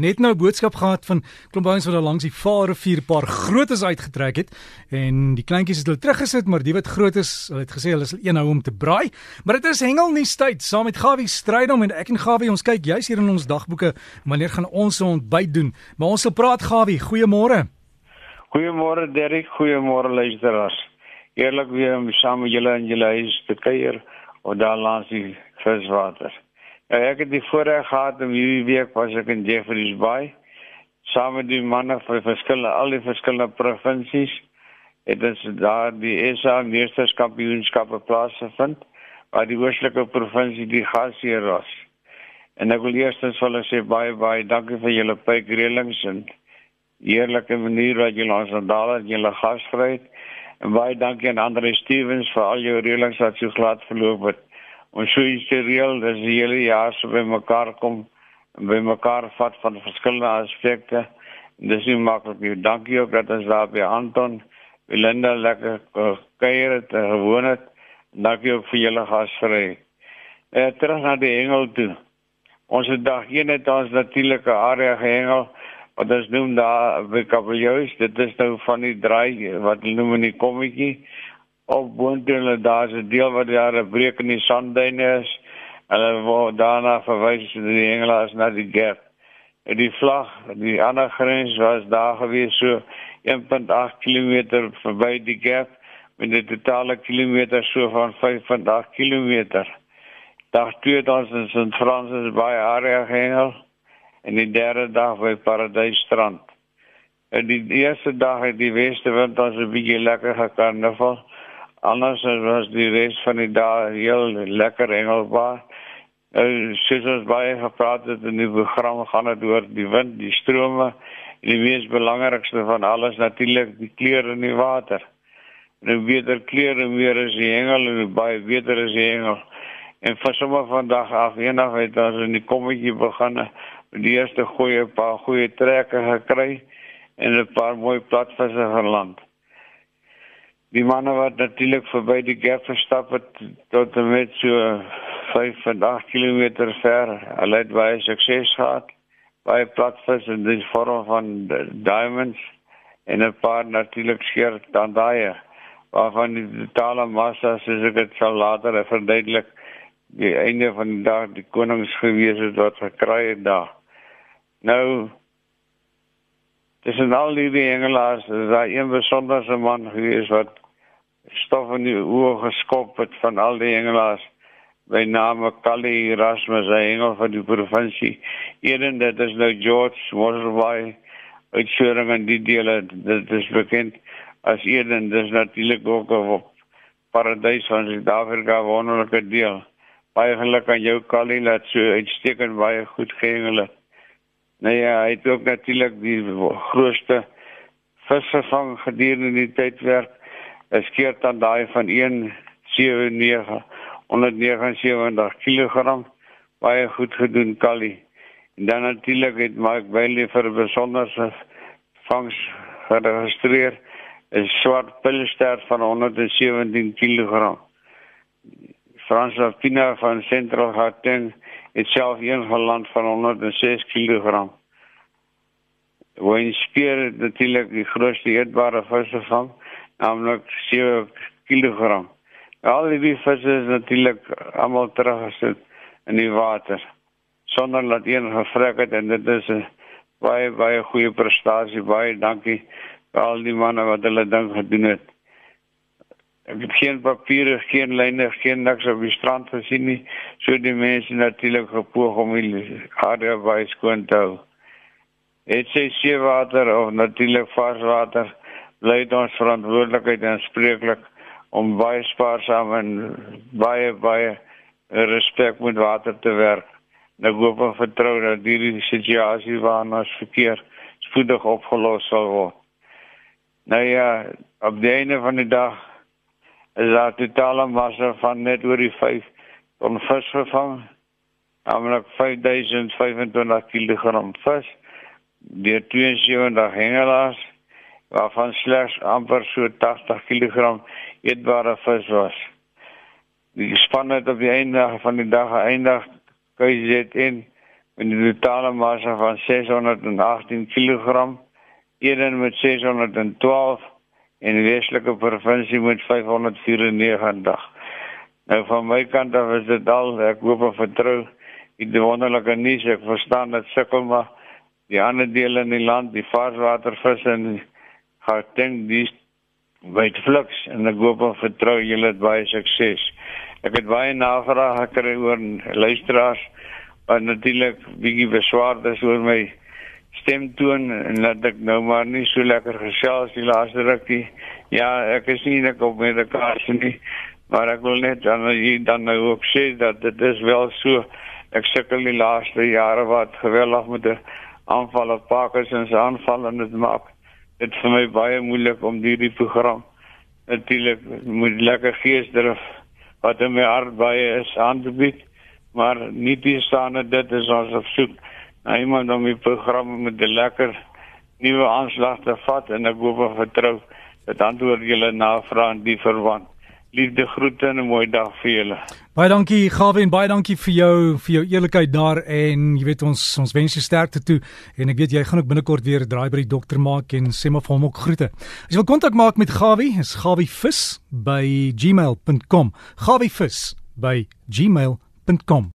Net nou boodskap gehad van klomp ouens wat daar langs die Vaalrivier 'n paar grootes uitgetrek het en die kleintjies het hulle teruggesit, maar die wat groot is, hulle het gesê hulle sal een hou om te braai. Maar dit is hengel nie tyd saam met Gawie Strydom en ek en Gawie ons kyk juis hier in ons dagboeke wanneer gaan ons se ontbyt doen. Maar ons sal praat Gawie, goeiemôre. Goeiemôre Derek, goeiemôre luisteraars. Eerlik weer om saam met julle in julle huis te kuier of daar langs die viswater. Ja, ek het die voorreg gehad om hierdie week was ek in Jeffreys Bay saam met die manne van verskillende al die verskillende provinsies. Dit is daar die SA meesterskampioenskappe plaasgevind waar die oostelike provinsie die gasheer was. En ek wil eerstens hulle sê baie baie dankie vir julle pykrelings en eerlike manier wat julle ons aandaal het, julle gasvryheid. En baie dankie aan Andre Stevens vir al jou reëlings wat so glad verloop het ons so iets reël dat die hele jaar so by mekaar kom en by mekaar vat van verskillende aspekte. Dis nie maklik nie. Dankie ook dat ons daar by Anton Belinda lekker kuier het gewoon het. Dankie ook vir julle gasvry. Eh terug na die hengel toe. Ons het dag een het ons natuurlike area gehengel wat ons noem daar by Kabeljous. Dit is nou van die draai wat hulle noem in die kommetjie op boontoe daar's 'n deel wat daar 'n breek in die sandduine is. Hulle word daarna verwys na die Engelaars na die gap. Die vlag, die ander grens was daar gewees so 1.8 km verby die gap met 'n totale kilometer so van 5.8 km. Dag 2000 in Fransis by area gehengel en die derde dag by Paradysstrand. En die eerste dag het die weste wind ons 'n bietjie lekker gekarnaval. Anders was die res van die dag heel lekker engelbaar. Nou soos ons baie gepraat het in die program gaan dit oor die wind, die strome en die mees belangrikste van alles natuurlik die kleure in die water. Nou beter kleure meer as die hengel en baie beter as die hengel. En vir sommer vandag af eendag het ons in die kommetjie begin die eerste goeie paar goeie trekke gekry en 'n paar mooi platvisse geland die manne wat natuurlik verby die gap gestap het tot en met so 5 en 8 km ver. Hulle het baie sukses gehad. Baie platvis in die vorm van diamonds en 'n paar natuurlik skeer dan daai waarvan die totale massa soos ek dit sal later verduidelik die einde van die dag die konings gewees het wat gekry het daar. Nou Dis 'n al die engelaars, daai een besonderse man gewees wat stof in die oë geskop het van al die engelaars by name Kali Erasmus hy engel van die provinsie een dit is nou George Wasserby uitsering in die dele dit is bekend as een dis natuurlik ook op paradys van Suid-Afrika wonderlike deel. Baie geluk aan jou Kali dat so uitstekend baie goed gehengel het nou ja hy het ook natuurlik die grootste visvang gedurende die tydwerk is keer dan daai van 179 179 kg baie goed gedoen Kali. En dan natuurlik het Mark Bailey vir 'n besonderse vangs geregistreer 'n swart pilster van 117 kg Frans Alpina van Central Gauteng het self een geland van 106 kg Wyn speer natuurlik die grootste eetbare visse vang naamlik 7 kg. Al die visse is natuurlik almal teruggesit in die water sonder dat een gevrek het en dit is 'n baie baie goeie prestasie. Baie dankie vir al die manne wat hulle ding gedoen het. Ek het geen papiere, geen lyne, geen niks op die strand gesien nie. So die mense natuurlik gepoog om die area baie skoon te hou. Het sy seewater of natuurlik varswater bly dit ons verantwoordelikheid en spreeklik om baie spaarsaam en baie baie respek met water te werk. Nou hoop en vertrou dat hierdie situasie waarna ons verkeer spoedig opgelos sal word. Nou ja, op die einde van die dag is daar totale massa van net oor die 5 ton vis gevang. Naamlik 5025 kg vis. Die 72 hengelaars waarvan slegs amper so 80 kg eetbare vis was. Die span het op die einde van die dag geëindig KZN met 'n totale massa van 618 kg, Eden met 612 en Weselike provinsie met 594. Nou van my kant af is dit al ek hoop en vertrou die wonderlike nuus ek verstaan dat sukkel maar die ander dele in die land die varswatervis en dink die wyd fliks en ek hoop en vertrou julle het baie sukses. Ek het baie navrae gekry oor luisteraars wat natuurlik bietjie beswaar is oor my stemtoon en dat ek nou maar nie so lekker gesels die laaste rukkie. Ja, ek is nie net op medikasie nie, maar ek wil net dan hier dan nou ook sê dat dit is wel so ek sukkel die laaste jare wat geweldig met 'n aanval op Parkinsons aanval en dit maak dit vir my baie moeilik om hierdie program natuurlik moet lekker geesdrif wat in my hart baie is aan te bied maar nie die staan dit is ons op soek iemand om die program met 'n lekker nuwe aanslag te vat en ek hoop en vertrou dat antwoord julle navraag in die verband. Liefde groete en 'n mooi dag vir julle. Baie dankie Gawie en baie dankie vir jou vir jou eerlikheid daar en jy weet ons ons wens jou sterkte toe en ek weet jy gaan ook binnekort weer draai by die dokter maak en sê maar vir hom ook groete. As jy wil kontak maak met Gawie, is gawievis by gmail.com. gawievis by gmail.com